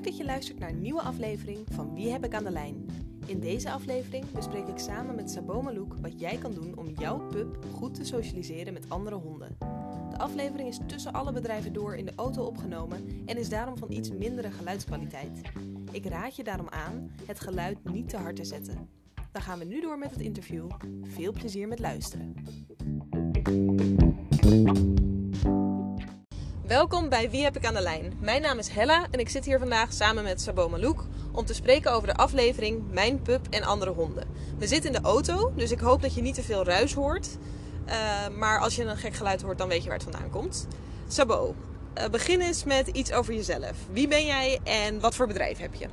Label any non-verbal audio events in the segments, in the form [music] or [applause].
Leuk dat je luistert naar een nieuwe aflevering van Wie heb ik aan de lijn? In deze aflevering bespreek ik samen met Sabo Malouk wat jij kan doen om jouw pup goed te socialiseren met andere honden. De aflevering is tussen alle bedrijven door in de auto opgenomen en is daarom van iets mindere geluidskwaliteit. Ik raad je daarom aan het geluid niet te hard te zetten. Dan gaan we nu door met het interview. Veel plezier met luisteren. Welkom bij Wie heb ik aan de lijn? Mijn naam is Hella en ik zit hier vandaag samen met Sabo Malouk om te spreken over de aflevering Mijn pup en andere honden. We zitten in de auto, dus ik hoop dat je niet te veel ruis hoort. Uh, maar als je een gek geluid hoort, dan weet je waar het vandaan komt. Sabo, uh, begin eens met iets over jezelf. Wie ben jij en wat voor bedrijf heb je?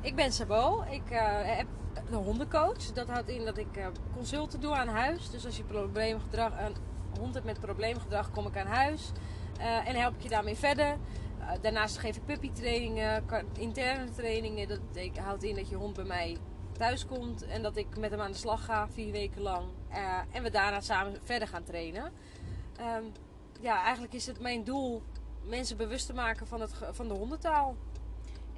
Ik ben Sabo. Ik uh, heb een hondencoach. Dat houdt in dat ik consulten doe aan huis. Dus als je een hond hebt met probleemgedrag, kom ik aan huis. Uh, en help ik je daarmee verder. Uh, daarnaast geef ik puppytrainingen, interne trainingen. Dat houdt in dat je hond bij mij thuis komt en dat ik met hem aan de slag ga vier weken lang. Uh, en we daarna samen verder gaan trainen. Um, ja, eigenlijk is het mijn doel mensen bewust te maken van, het, van de hondentaal.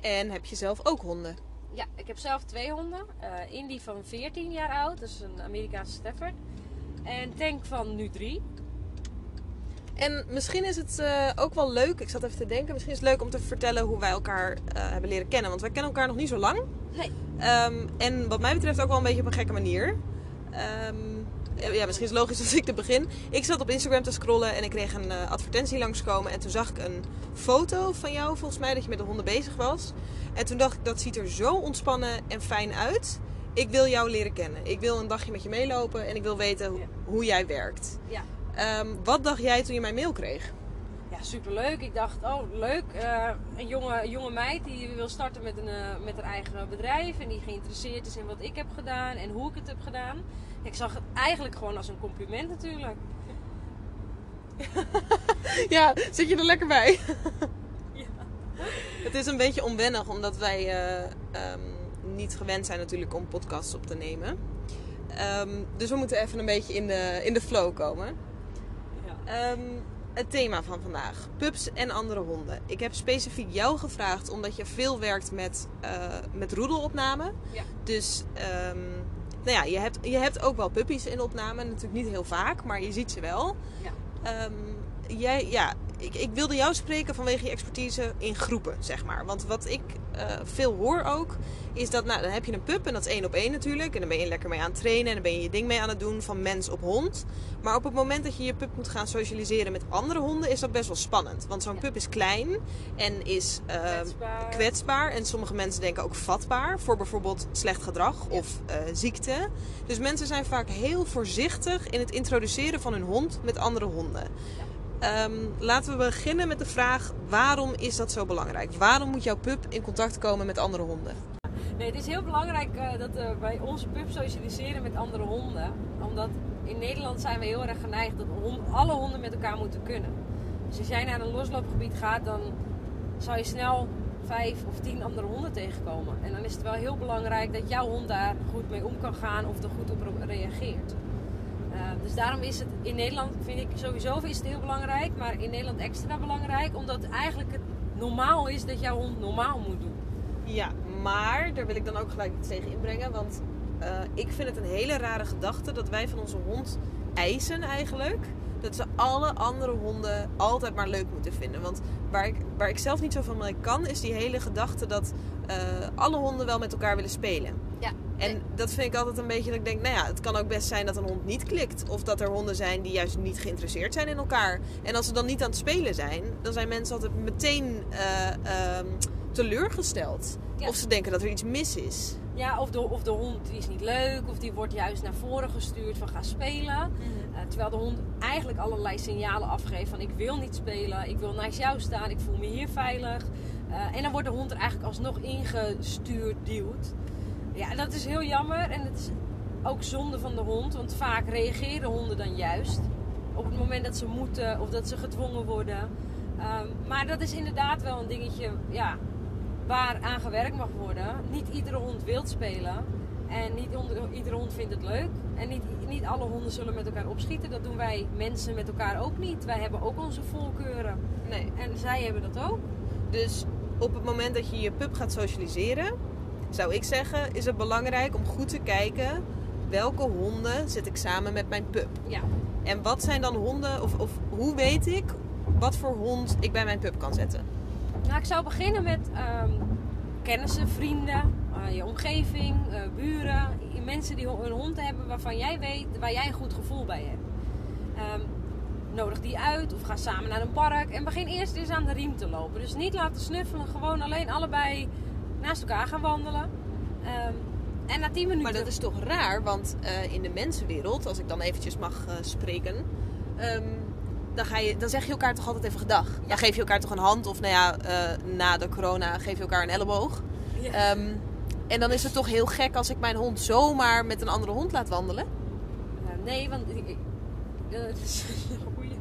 En heb je zelf ook honden? Ja, ik heb zelf twee honden. Indy van 14 jaar oud, dat is een Amerikaanse Stafford. En Tank van nu 3. En misschien is het uh, ook wel leuk, ik zat even te denken, misschien is het leuk om te vertellen hoe wij elkaar uh, hebben leren kennen. Want wij kennen elkaar nog niet zo lang. Nee. Um, en wat mij betreft ook wel een beetje op een gekke manier. Um, ja, misschien is het logisch [laughs] als ik te begin. Ik zat op Instagram te scrollen en ik kreeg een uh, advertentie langskomen. En toen zag ik een foto van jou, volgens mij, dat je met de honden bezig was. En toen dacht ik, dat ziet er zo ontspannen en fijn uit. Ik wil jou leren kennen. Ik wil een dagje met je meelopen en ik wil weten Ja. hoe jij werkt. Ja. Um, wat dacht jij toen je mijn mail kreeg? Ja, superleuk. Ik dacht, oh leuk. Uh, een jonge, jonge meid die wil starten met, een, uh, met haar eigen bedrijf. En die geïnteresseerd is in wat ik heb gedaan en hoe ik het heb gedaan. Ik zag het eigenlijk gewoon als een compliment natuurlijk. [laughs] ja, zit je er lekker bij? [laughs] ja. Het is een beetje onwennig omdat wij uh, um, niet gewend zijn natuurlijk om podcasts op te nemen. Um, dus we moeten even een beetje in de, in de flow komen. Um, het thema van vandaag: pups en andere honden. Ik heb specifiek jou gevraagd omdat je veel werkt met, uh, met roedelopname. Ja. Dus um, nou ja, je, hebt, je hebt ook wel puppies in opname. Natuurlijk niet heel vaak, maar je ziet ze wel. Ja. Um, jij, ja, ik, ik, wilde jou spreken vanwege je expertise in groepen, zeg maar. Want wat ik uh, veel hoor ook, is dat nou, dan heb je een pup en dat is één op één natuurlijk. En dan ben je lekker mee aan het trainen en dan ben je je ding mee aan het doen van mens op hond. Maar op het moment dat je je pup moet gaan socialiseren met andere honden, is dat best wel spannend. Want zo'n Ja. pup is klein en is uh, Kwetsbaar. kwetsbaar. En sommige mensen denken ook vatbaar voor bijvoorbeeld slecht gedrag Ja. of uh, ziekte. Dus mensen zijn vaak heel voorzichtig in het introduceren van hun hond met andere honden. Um, laten we beginnen met de vraag: waarom is dat zo belangrijk? Waarom moet jouw pup in contact komen met andere honden? Nee, het is heel belangrijk uh, dat uh, wij onze pup socialiseren met andere honden. Omdat in Nederland zijn we heel erg geneigd dat alle honden met elkaar moeten kunnen. Dus als jij naar een losloopgebied gaat, dan zou je snel vijf of tien andere honden tegenkomen. En dan is het wel heel belangrijk dat jouw hond daar goed mee om kan gaan of er goed op reageert. Dus daarom is het in Nederland, vind ik sowieso is het heel belangrijk, maar in Nederland extra belangrijk, omdat eigenlijk het normaal is dat jouw hond normaal moet doen. Ja, maar daar wil ik dan ook gelijk iets tegen inbrengen, want uh, ik vind het een hele rare gedachte dat wij van onze hond eisen eigenlijk dat ze alle andere honden altijd maar leuk moeten vinden. Want waar ik, waar ik zelf niet zo van mee kan, is die hele gedachte dat uh, alle honden wel met elkaar willen spelen. En dat vind ik altijd een beetje dat ik denk, nou ja, het kan ook best zijn dat een hond niet klikt. Of dat er honden zijn die juist niet geïnteresseerd zijn in elkaar. En als ze dan niet aan het spelen zijn, dan zijn mensen altijd meteen uh, um, teleurgesteld. Ja. Of ze denken dat er iets mis is. Ja, of de, of de hond die is niet leuk, of die wordt juist naar voren gestuurd van ga spelen. Mhm. Uh, terwijl de hond eigenlijk allerlei signalen afgeeft van ik wil niet spelen, ik wil naast jou staan, ik voel me hier veilig. Uh, en dan wordt de hond er eigenlijk alsnog ingestuurd, duwt. Ja, dat is heel jammer en het is ook zonde van de hond, want vaak reageren honden dan juist op het moment dat ze moeten of dat ze gedwongen worden. Um, maar dat is inderdaad wel een dingetje, ja, waar aan gewerkt mag worden. Niet iedere hond wil spelen. En niet iedere hond vindt het leuk. En niet, niet alle honden zullen met elkaar opschieten. Dat doen wij mensen met elkaar ook niet. Wij hebben ook onze voorkeuren. Nee. En zij hebben dat ook. Dus op het moment dat je je pup gaat socialiseren, zou ik zeggen, is het belangrijk om goed te kijken welke honden zet ik samen met mijn pup. Ja. En wat zijn dan honden, of, of hoe weet ik wat voor hond ik bij mijn pup kan zetten? Nou, ik zou beginnen met ehm, kennissen, vrienden, eh, je omgeving, eh, buren, mensen die een hond hebben waarvan jij weet, waar jij een goed gevoel bij hebt. Ehm, nodig die uit of ga samen naar een park en begin eerst eens aan de riem te lopen. Dus niet laten snuffelen, gewoon alleen allebei naast elkaar gaan wandelen. Ehm, en na 10 minuten. Maar dat is toch raar, want eh, in de mensenwereld, als ik dan eventjes mag eh, spreken, ehm, dan, ga je, dan zeg je elkaar toch altijd even gedag. Dan geef je elkaar toch een hand, of nou ja, eh, na de corona geef je elkaar een elleboog. Ja. Ehm, en dan is het toch heel gek als ik mijn hond zomaar met een andere hond laat wandelen. Ja, nee, want. ik- ik- ja, dat is een goeie.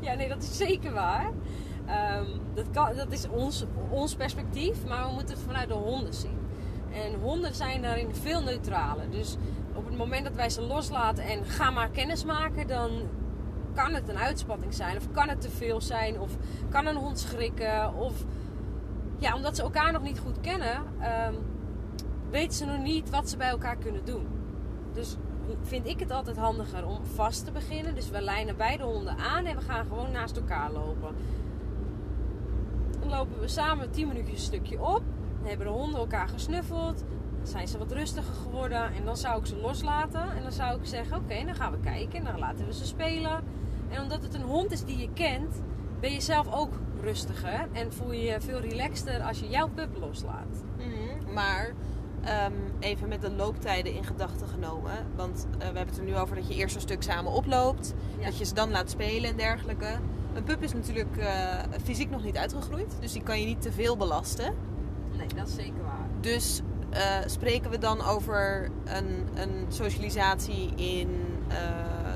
Ja, nee, dat is zeker waar. Ehm, dat, dat is ons, ons perspectief, maar we moeten het vanuit de honden zien. En honden zijn daarin veel neutraler. Dus op het moment dat wij ze loslaten en ga maar kennis maken, dan kan het een uitspatting zijn. Of kan het te veel zijn. Of kan een hond schrikken. Of ja, omdat ze elkaar nog niet goed kennen, ehm, weten ze nog niet wat ze bij elkaar kunnen doen. Dus vind ik het altijd handiger om vast te beginnen. Dus we lijnen beide honden aan en we gaan gewoon naast elkaar lopen. Dan lopen we samen 10 minuutjes een stukje op. Dan hebben de honden elkaar gesnuffeld. Dan zijn ze wat rustiger geworden. En dan zou ik ze loslaten. En dan zou ik zeggen, oké, dan gaan we kijken. En dan laten we ze spelen. En omdat het een hond is die je kent, ben je zelf ook rustiger. En voel je je veel relaxter als je jouw pup loslaat. Mhm, Maar ehm, even met de looptijden in gedachten genomen. Want eh, we hebben het er nu over dat je eerst een stuk samen oploopt. Ja. Dat je ze dan laat spelen en dergelijke. Een pup is natuurlijk eh, fysiek nog niet uitgegroeid. Dus die kan je niet te veel belasten. Nee, dat is zeker waar. Dus eh, spreken we dan over een, een socialisatie in, eh,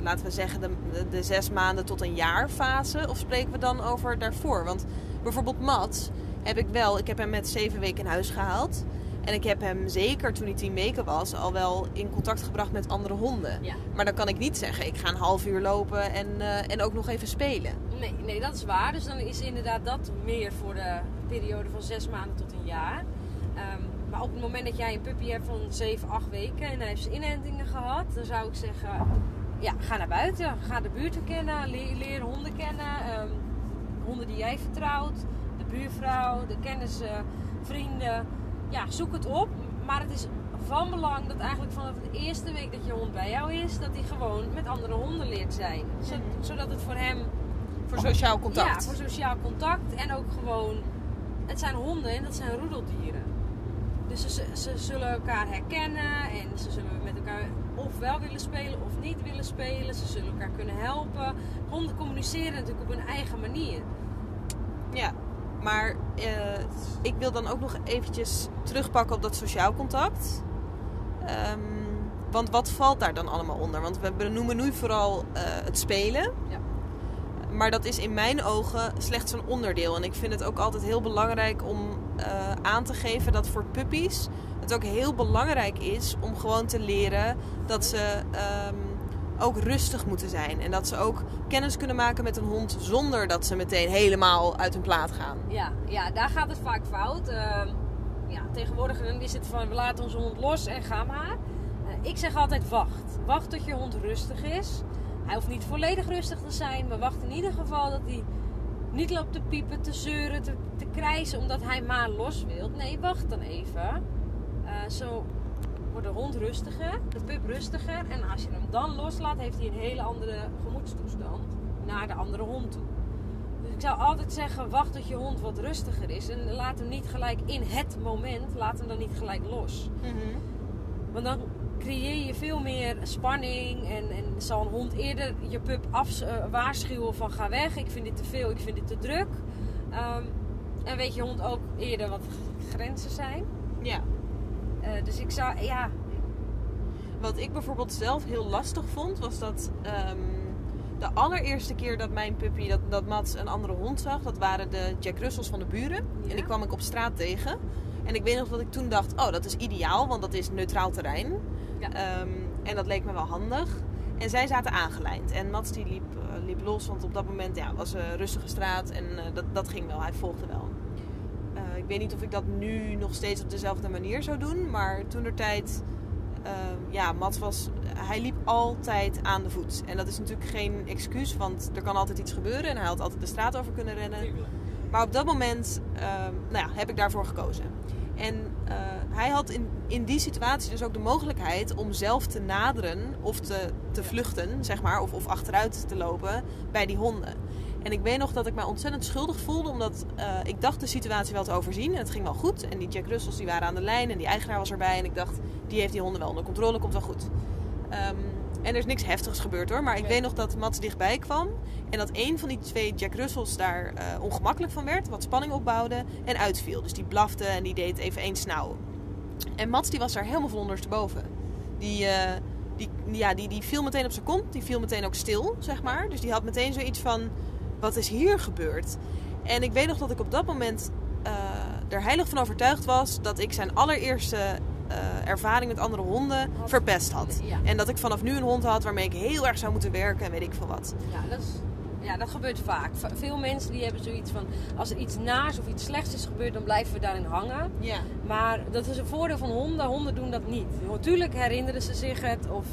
laten we zeggen, de, de zes maanden tot een jaar fase? Of spreken we dan over daarvoor? Want bijvoorbeeld Mats heb ik wel, ik heb hem met zeven weken in huis gehaald. En ik heb hem zeker toen hij tien weken was al wel in contact gebracht met andere honden. Ja. Maar dan kan ik niet zeggen, ik ga een half uur lopen en, eh, en ook nog even spelen. Nee, nee, dat is waar. Dus dan is inderdaad dat meer voor de periode van zes maanden tot een jaar. Ehm, maar op het moment dat jij een puppy hebt van 7, 8 weken en hij heeft zijn inentingen gehad, dan zou ik zeggen: ja, ga naar buiten. Ga de buurt kennen, leer, leer honden kennen. ehm, honden die jij vertrouwt, de buurvrouw, de kennissen, vrienden. Ja, zoek het op. Maar het is van belang dat eigenlijk vanaf de eerste week dat je hond bij jou is, dat hij gewoon met andere honden leert zijn. Zo- zodat het voor hem Voor sociaal contact. ja, voor sociaal contact en ook gewoon. Het zijn honden en dat zijn roedeldieren. Dus ze, ze- ze zullen elkaar herkennen en ze zullen met elkaar of wel willen spelen of niet willen spelen. Ze zullen elkaar kunnen helpen. Honden communiceren natuurlijk op hun eigen manier. Ja, maar eh, ik wil dan ook nog eventjes terugpakken op dat sociaal contact. Ehm, want wat valt daar dan allemaal onder? Want we benoemen nu vooral eh, het spelen. Ja. Maar dat is in mijn ogen slechts een onderdeel. En ik vind het ook altijd heel belangrijk om eh, aan te geven dat voor puppies het ook heel belangrijk is om gewoon te leren dat ze ehm, ook rustig moeten zijn. En dat ze ook kennis kunnen maken met een hond zonder dat ze meteen helemaal uit hun plaat gaan. Ja, ja daar gaat het vaak fout. Ehm, ja, tegenwoordig is het van we laten onze hond los en ga maar. Eh, ik zeg altijd wacht. Wacht tot je hond rustig is. Hij hoeft niet volledig rustig te zijn, maar wacht in ieder geval dat hij niet loopt te piepen, te zeuren, te, te krijsen omdat hij maar los wil. Nee, wacht dan even. Eh, zo wordt de hond rustiger, de pup rustiger. En als je hem dan loslaat, heeft hij een hele andere gemoedstoestand naar de andere hond toe. Dus ik zou altijd zeggen, wacht tot je hond wat rustiger is. En laat hem niet gelijk in het moment, laat hem dan niet gelijk los. Want dan creëer je veel meer spanning. En, en zal een hond eerder je pup af, eh, waarschuwen van ga weg. Ik vind dit te veel, ik vind dit te druk. Ehm, en weet je hond ook eerder wat grenzen zijn. Ja. Eh, dus ik zou, ja, Wat ik bijvoorbeeld zelf heel lastig vond, was dat ehm, de allereerste keer dat mijn puppy, dat, dat Mats een andere hond zag, dat waren de Jack Russells van de buren. Ja. En die kwam ik op straat tegen. En ik weet nog dat ik toen dacht, oh dat is ideaal, want dat is neutraal terrein. Ja. Ehm, en dat leek me wel handig. En zij zaten aangelijnd. En Mats die liep, eh, liep los, want op dat moment ja, was een rustige straat en eh, dat, dat ging wel. Hij volgde wel. Ik weet niet of ik dat nu nog steeds op dezelfde manier zou doen. Maar toen de tijd, eh, ja, Mats was, hij liep altijd aan de voet. En dat is natuurlijk geen excuus, want er kan altijd iets gebeuren. En hij had altijd de straat over kunnen rennen. Maar op dat moment ehm, nou ja, heb ik daarvoor gekozen. En eh, hij had in, in die situatie dus ook de mogelijkheid om zelf te naderen of te, te vluchten, zeg maar, of, of achteruit te lopen bij die honden. En ik weet nog dat ik mij ontzettend schuldig voelde, omdat eh, ik dacht de situatie wel te overzien. En het ging wel goed. En die Jack Russells die waren aan de lijn en die eigenaar was erbij. En ik dacht, die heeft die honden wel onder controle, komt wel goed. Ehm, en er is niks heftigs gebeurd hoor. Maar ik weet nog dat Mats dichtbij kwam. En dat een van die twee Jack Russells daar eh, ongemakkelijk van werd. Wat spanning opbouwde en uitviel. Dus die blafte en die deed even één snauw. En Mats die was daar helemaal van ondersteboven. Die, eh, die, ja, die, die viel meteen op zijn kont. Die viel meteen ook stil, zeg maar. Dus die had meteen zoiets van... Wat is hier gebeurd? En ik weet nog dat ik op dat moment eh, er heilig van overtuigd was... dat ik zijn allereerste eh, ervaring met andere honden Had- verpest had. Ja. En dat ik vanaf nu een hond had waarmee ik heel erg zou moeten werken en weet ik veel wat. Ja, dat, is, ja, dat gebeurt vaak. Va- Veel mensen die hebben zoiets van... als er iets naars of iets slechts is gebeurd... dan blijven we daarin hangen. Ja. Maar dat is een voordeel van honden. Honden doen dat niet. Natuurlijk herinneren ze zich het of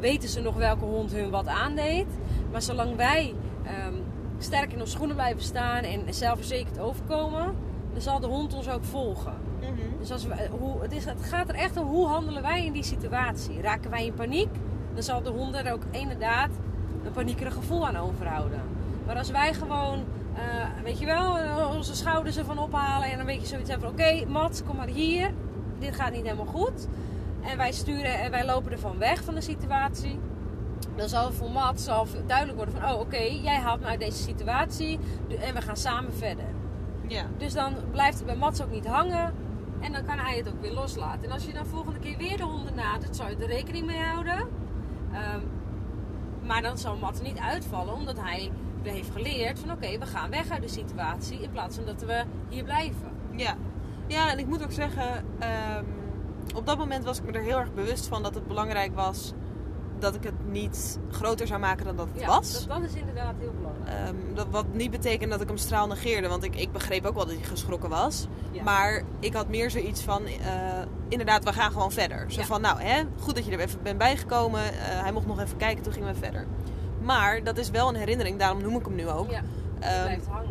weten ze nog welke hond hun wat aandeed. Maar zolang wij ehm, sterk in onze schoenen blijven staan en zelfverzekerd overkomen, dan zal de hond ons ook volgen. Dus als we, hoe, het, is, het gaat er echt om hoe handelen wij in die situatie. Raken wij in paniek, dan zal de hond er ook inderdaad een paniekerig gevoel aan overhouden. Maar als wij gewoon, eh, weet je wel, eh, onze schouders ervan ophalen en een beetje zoiets hebben van... Oké, Mats, kom maar hier. Dit gaat niet helemaal goed. En wij sturen en wij lopen ervan weg van de situatie. Dan zal voor Mats zal duidelijk worden van... Oh, oké, jij haalt me uit deze situatie en we gaan samen verder. Ja. Dus dan blijft het bij Mats ook niet hangen. En dan kan hij het ook weer loslaten. En als je dan volgende keer weer de honden nadert, zou je er rekening mee houden. Ehm, maar dan zal Mats niet uitvallen, omdat hij heeft geleerd van oké, we gaan weg uit de situatie. In plaats van dat we hier blijven. Ja. ja, en ik moet ook zeggen, ehm, op dat moment was ik me er heel erg bewust van dat het belangrijk was dat ik het niet groter zou maken dan dat het Ja, was. Dat, dat is inderdaad heel belangrijk. Ehm, dat, wat niet betekent dat ik hem straal negeerde, want ik, ik begreep ook wel dat hij geschrokken was. Ja. Maar ik had meer zoiets van, eh, inderdaad, we gaan gewoon verder. Zo Ja. van, nou, hè, goed dat je er even bent bijgekomen. Eh, hij mocht nog even kijken, toen gingen we verder. Maar dat is wel een herinnering, daarom noem ik hem nu ook. ja, die Ehm, blijft hangen.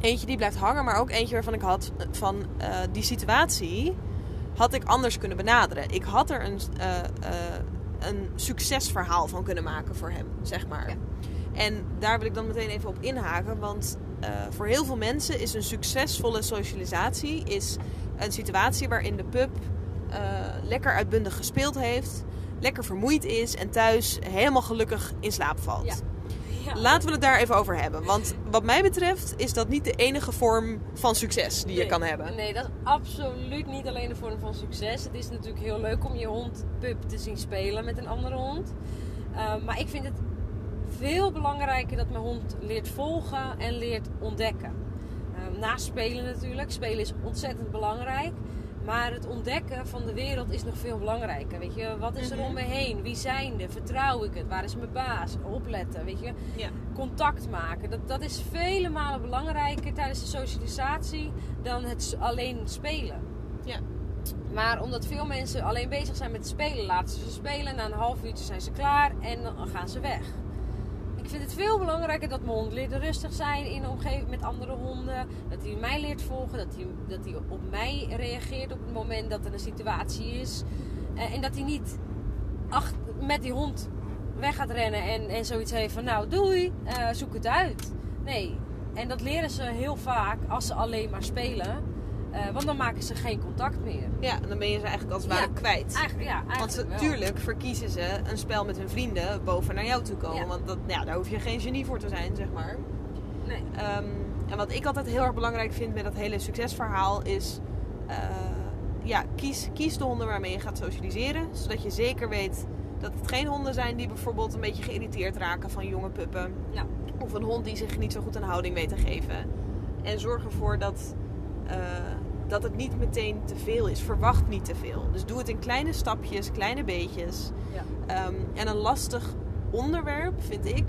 Eentje die blijft hangen, maar ook eentje waarvan ik had van eh, die situatie had ik anders kunnen benaderen. Ik had er een, een succesverhaal van kunnen maken voor hem, zeg maar. Ja. En daar wil ik dan meteen even op inhaken, want eh, voor heel veel mensen is een succesvolle socialisatie is een situatie waarin de pup eh, lekker uitbundig gespeeld heeft, lekker vermoeid is en thuis helemaal gelukkig in slaap valt. Ja. Ja. Laten we het daar even over hebben. Want wat mij betreft is dat niet de enige vorm van succes die je kan hebben. Nee, dat is absoluut niet alleen een vorm van succes. Het is natuurlijk heel leuk om je hond pup te zien spelen met een andere hond. Uh, maar ik vind het veel belangrijker dat mijn hond leert volgen en leert ontdekken. Uh, naast spelen natuurlijk. Spelen is ontzettend belangrijk. Maar het ontdekken van de wereld is nog veel belangrijker. Weet je, wat is er Mhm. om me heen? Wie zijn er? Vertrouw ik het? Waar is mijn baas? Opletten, weet je Ja. contact maken. Dat, dat is vele malen belangrijker tijdens de socialisatie dan het alleen spelen. Ja. Maar omdat veel mensen alleen bezig zijn met spelen, laten ze spelen. Na een half uurtje zijn ze klaar en dan gaan ze weg. Ik vind het veel belangrijker dat mijn hond leert rustig zijn in omgeving met andere honden. Dat hij mij leert volgen, dat hij, dat hij op mij reageert op het moment dat er een situatie is. Eh, en dat hij niet met die hond weg gaat rennen en, en zoiets heeft van nou doei, eh, zoek het uit. Nee, en dat leren ze heel vaak als ze alleen maar spelen. Eh, want dan maken ze geen contact meer. Ja, en dan ben je ze eigenlijk als het ware Ja, kwijt. Eigenlijk, ja, Want eigenlijk wel. natuurlijk verkiezen ze een spel met hun vrienden boven naar jou toe komen. Ja. Want dat, ja, daar hoef je geen genie voor te zijn, zeg maar. Nee. Ehm, en wat ik altijd heel erg belangrijk vind met dat hele succesverhaal is... eh, ja, kies, kies de honden waarmee je gaat socialiseren. Zodat je zeker weet dat het geen honden zijn die bijvoorbeeld een beetje geïrriteerd raken van jonge puppen. Ja. Of een hond die zich niet zo goed een houding weet te geven. En zorg ervoor dat, eh, dat het niet meteen te veel is. Verwacht niet te veel. Dus doe het in kleine stapjes, kleine beetjes. Ja. Ehm, en een lastig onderwerp vind ik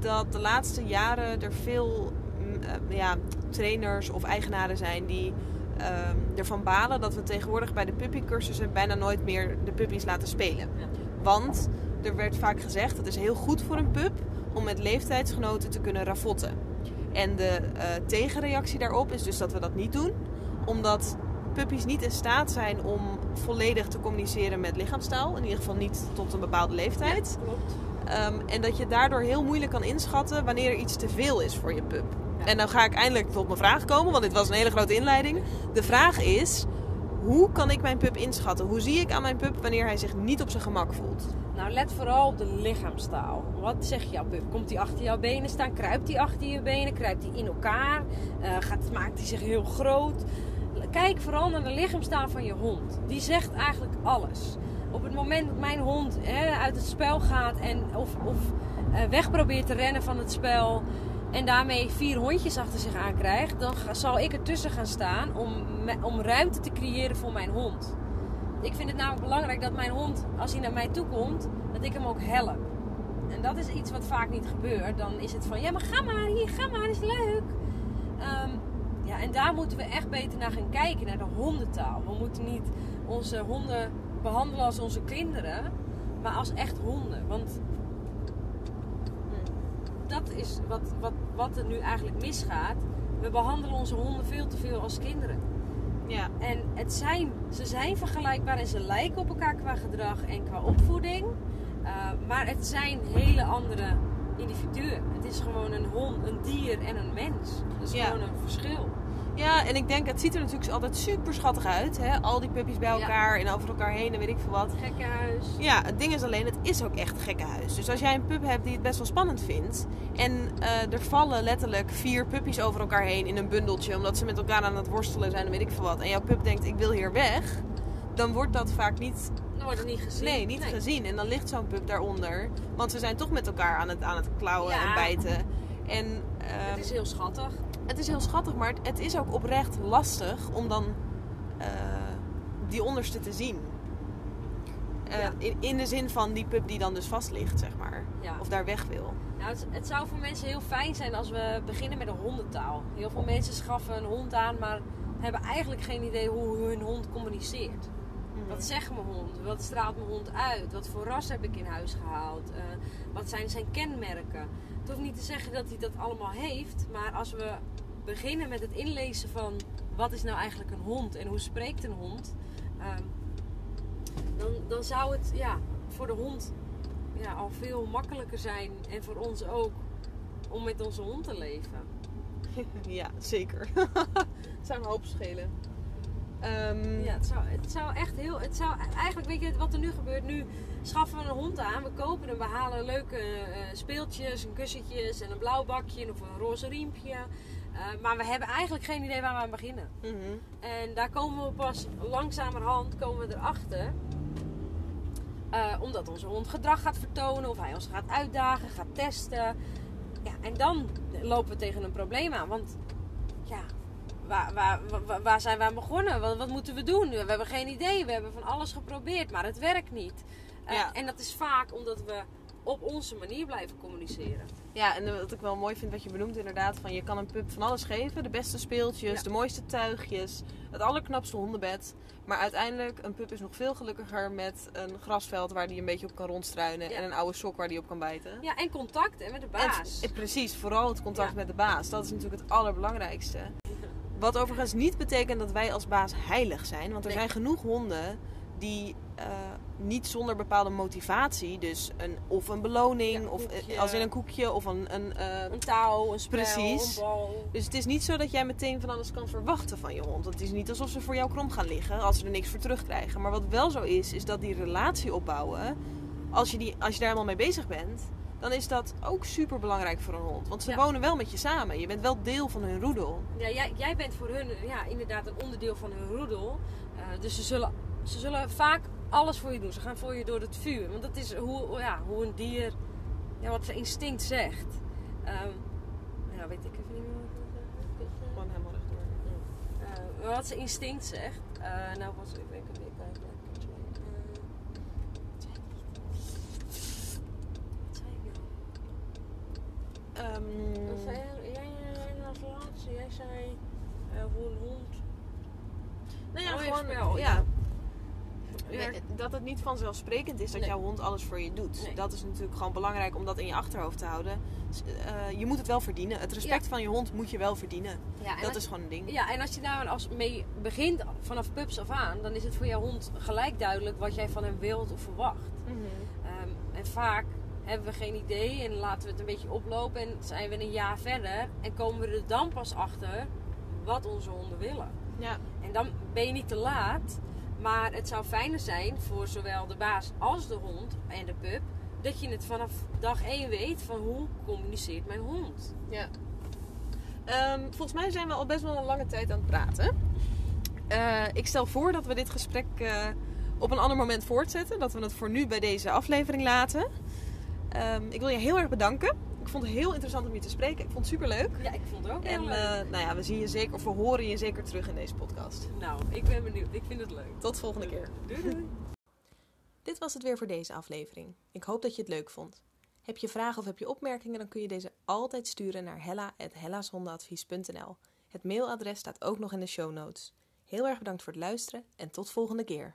dat de laatste jaren er veel mm, eh, ja, trainers of eigenaren zijn die ehm, ervan balen dat we tegenwoordig bij de puppycursussen bijna nooit meer de puppies laten spelen. Ja. Want er werd vaak gezegd, het is heel goed voor een pup om met leeftijdsgenoten te kunnen ravotten. En de eh, tegenreactie daarop is dus dat we dat niet doen. Omdat puppies niet in staat zijn om volledig te communiceren met lichaamstaal. In ieder geval niet tot een bepaalde leeftijd. Klopt. Ehm, en dat je daardoor heel moeilijk kan inschatten wanneer er iets te veel is voor je pup. Ja. En dan ga ik eindelijk tot mijn vraag komen, want dit was een hele grote inleiding. De vraag is, hoe kan ik mijn pup inschatten? Hoe zie ik aan mijn pup wanneer hij zich niet op zijn gemak voelt? Nou, let vooral op de lichaamstaal. Wat zegt jouw pup? Komt hij achter jouw benen staan? Kruipt hij achter je benen? Kruipt hij in elkaar? Eh, gaat, maakt hij zich heel groot? Kijk vooral naar de lichaamstaal van je hond. Die zegt eigenlijk alles. Op het moment dat mijn hond hè, uit het spel gaat en of, of eh, weg probeert te rennen van het spel en daarmee vier hondjes achter zich aankrijgt, dan zal ik ertussen gaan staan om, om ruimte te creëren voor mijn hond. Ik vind het namelijk belangrijk dat mijn hond, als hij naar mij toe komt, dat ik hem ook help. En dat is iets wat vaak niet gebeurt. Dan is het van, ja maar ga maar, hier, ga maar, is leuk. Ehm, ja, en daar moeten we echt beter naar gaan kijken, naar de hondentaal. We moeten niet onze honden behandelen als onze kinderen, maar als echt honden. Want dat is wat, wat, wat er nu eigenlijk misgaat. We behandelen onze honden veel te veel als kinderen. Ja, En het zijn, ze zijn vergelijkbaar en ze lijken op elkaar qua gedrag en qua opvoeding. Uh, maar het zijn hele andere individuen. Het is gewoon een hond, een dier en een mens. Dat is Ja. gewoon een verschil. Ja en ik denk, het ziet er natuurlijk altijd super schattig uit. Hè? Al die puppies bij Ja. elkaar en over elkaar heen en weet ik veel wat. Gekkenhuis. Ja, het ding is alleen, het is ook echt een gekkenhuis. Dus als jij een pup hebt die het best wel spannend vindt... en eh, er vallen letterlijk vier puppies over elkaar heen in een bundeltje... omdat ze met elkaar aan het worstelen zijn en weet ik veel wat... en jouw pup denkt, ik wil hier weg... dan wordt dat vaak niet, Dan wordt het niet gezien. nee, niet gezien. En dan ligt zo'n pup daaronder. Want ze zijn toch met elkaar aan het, aan het klauwen Ja. en bijten. En ehm, Het is heel schattig. Het is heel schattig, maar het, is ook oprecht lastig om dan eh, die onderste te zien. Eh, Ja. in, in de zin van die pup die dan dus vast ligt, zeg maar. Ja. Of daar weg wil. Nou, het, het zou voor mensen heel fijn zijn als we beginnen met een hondentaal. Heel veel mensen schaffen een hond aan, maar hebben eigenlijk geen idee hoe hun hond communiceert. Wat zegt mijn hond? Wat straalt mijn hond uit? Wat voor ras heb ik in huis gehaald? Eh, wat zijn zijn kenmerken? Het hoeft niet te zeggen dat hij dat allemaal heeft, maar als we beginnen met het inlezen van wat is nou eigenlijk een hond en hoe spreekt een hond, ehm, dan, dan zou het ja, voor de hond ja, al veel makkelijker zijn en voor ons ook om met onze hond te leven. [laughs] ja, zeker. [laughs] Het zou een hoop schelen. Ehm, Ja, het zou, het zou echt heel. Het zou eigenlijk, weet je wat er nu gebeurt? Nu schaffen we een hond aan, we kopen hem, we halen leuke eh, speeltjes, en kussentjes en een blauw bakje of een roze riempje. Eh, maar we hebben eigenlijk geen idee waar we aan beginnen. mhm. En daar komen we pas langzamerhand komen we erachter. Eh, omdat onze hond gedrag gaat vertonen, of hij ons gaat uitdagen, gaat testen. Ja, en dan lopen we tegen een probleem aan. Want ja, waar, waar, waar, waar zijn we aan begonnen? Wat, wat moeten we doen? We hebben geen idee. We hebben van alles geprobeerd, maar het werkt niet. Eh, Ja. En dat is vaak omdat we op onze manier blijven communiceren. Ja, en wat ik wel mooi vind wat je benoemt inderdaad, van je kan een pup van alles geven. De beste speeltjes, Ja. de mooiste tuigjes, het allerknapste hondenbed. Maar uiteindelijk, een pup is nog veel gelukkiger met een grasveld waar die een beetje op kan rondstruinen. Ja. En een oude sok waar die op kan bijten. Ja, en contact hè, met de baas. eh, precies, vooral het contact Ja. met de baas. Dat is natuurlijk het allerbelangrijkste. Wat overigens niet betekent dat wij als baas heilig zijn. Want er Nee. zijn genoeg honden die eh, niet zonder bepaalde motivatie, dus een, of een beloning, Ja, of eh, koekje. als in een koekje, of een, een eh, Een touw, een spel, Precies. een bal. dus het is niet zo dat jij meteen van alles kan verwachten van je hond. Het is niet alsof ze voor jou krom gaan liggen als ze er niks voor terugkrijgen. Maar wat wel zo is, is dat die relatie opbouwen, als je, die, als je daar helemaal mee bezig bent, dan is dat ook super belangrijk voor een hond. Want ze Ja. wonen wel met je samen. Je bent wel deel van hun roedel. Ja, jij, jij bent voor hun ja, inderdaad een onderdeel van hun roedel. Eh, dus ze zullen, ze zullen vaak alles voor je doen. Ze gaan voor je door het vuur. Want dat is hoe, ja, hoe een dier, ja, wat zijn instinct zegt. Ja, weet ik even niet meer wat ik. Gewoon helemaal rechtdoor. Eh, wat zijn instinct zegt. Eh, nou, was ik even weer kijken. Wat zei ik nou? Wat zei jij, jij, jij als laatste? Jij zei eh, hoe een hond Nou ja, Mooie gewoon, spel, ja. Dat het niet vanzelfsprekend is dat Nee. jouw hond alles voor je doet. Nee. Dat is natuurlijk gewoon belangrijk om dat in je achterhoofd te houden. Eh, je moet het wel verdienen. Het respect van je hond moet je wel verdienen. Ja, dat is gewoon een ding. Ja, en als je daar als mee begint vanaf pups af aan, dan is het voor jouw hond gelijk duidelijk wat jij van hem wilt of verwacht. Mhm. Ehm, en vaak hebben we geen idee en laten we het een beetje oplopen en zijn we een jaar verder en komen we er dan pas achter wat onze honden willen. Ja. En dan ben je niet te laat, maar het zou fijner zijn voor zowel de baas als de hond en de pup dat je het vanaf dag 1 weet van hoe communiceert mijn hond. Ja. Ehm, volgens mij zijn we al best wel een lange tijd aan het praten. Eh, ik stel voor dat we dit gesprek eh, op een ander moment voortzetten. Dat we het voor nu bij deze aflevering laten. Ehm, ik wil je heel erg bedanken. Ik vond het heel interessant om je te spreken. Ik vond het super leuk. Ja, ik vond het ook heel En leuk. eh, nou ja, we zien je zeker, of we horen je zeker terug in deze podcast. nou, ik ben benieuwd. Ik vind het leuk. Tot de volgende keer. Doei doei. Dit was het weer voor deze aflevering. Ik hoop dat je het leuk vond. Heb je vragen of heb je opmerkingen, dan kun je deze altijd sturen naar hella.hellashondenadvies.nl. Het mailadres staat ook nog in de show notes. Heel erg bedankt voor het luisteren en tot volgende keer.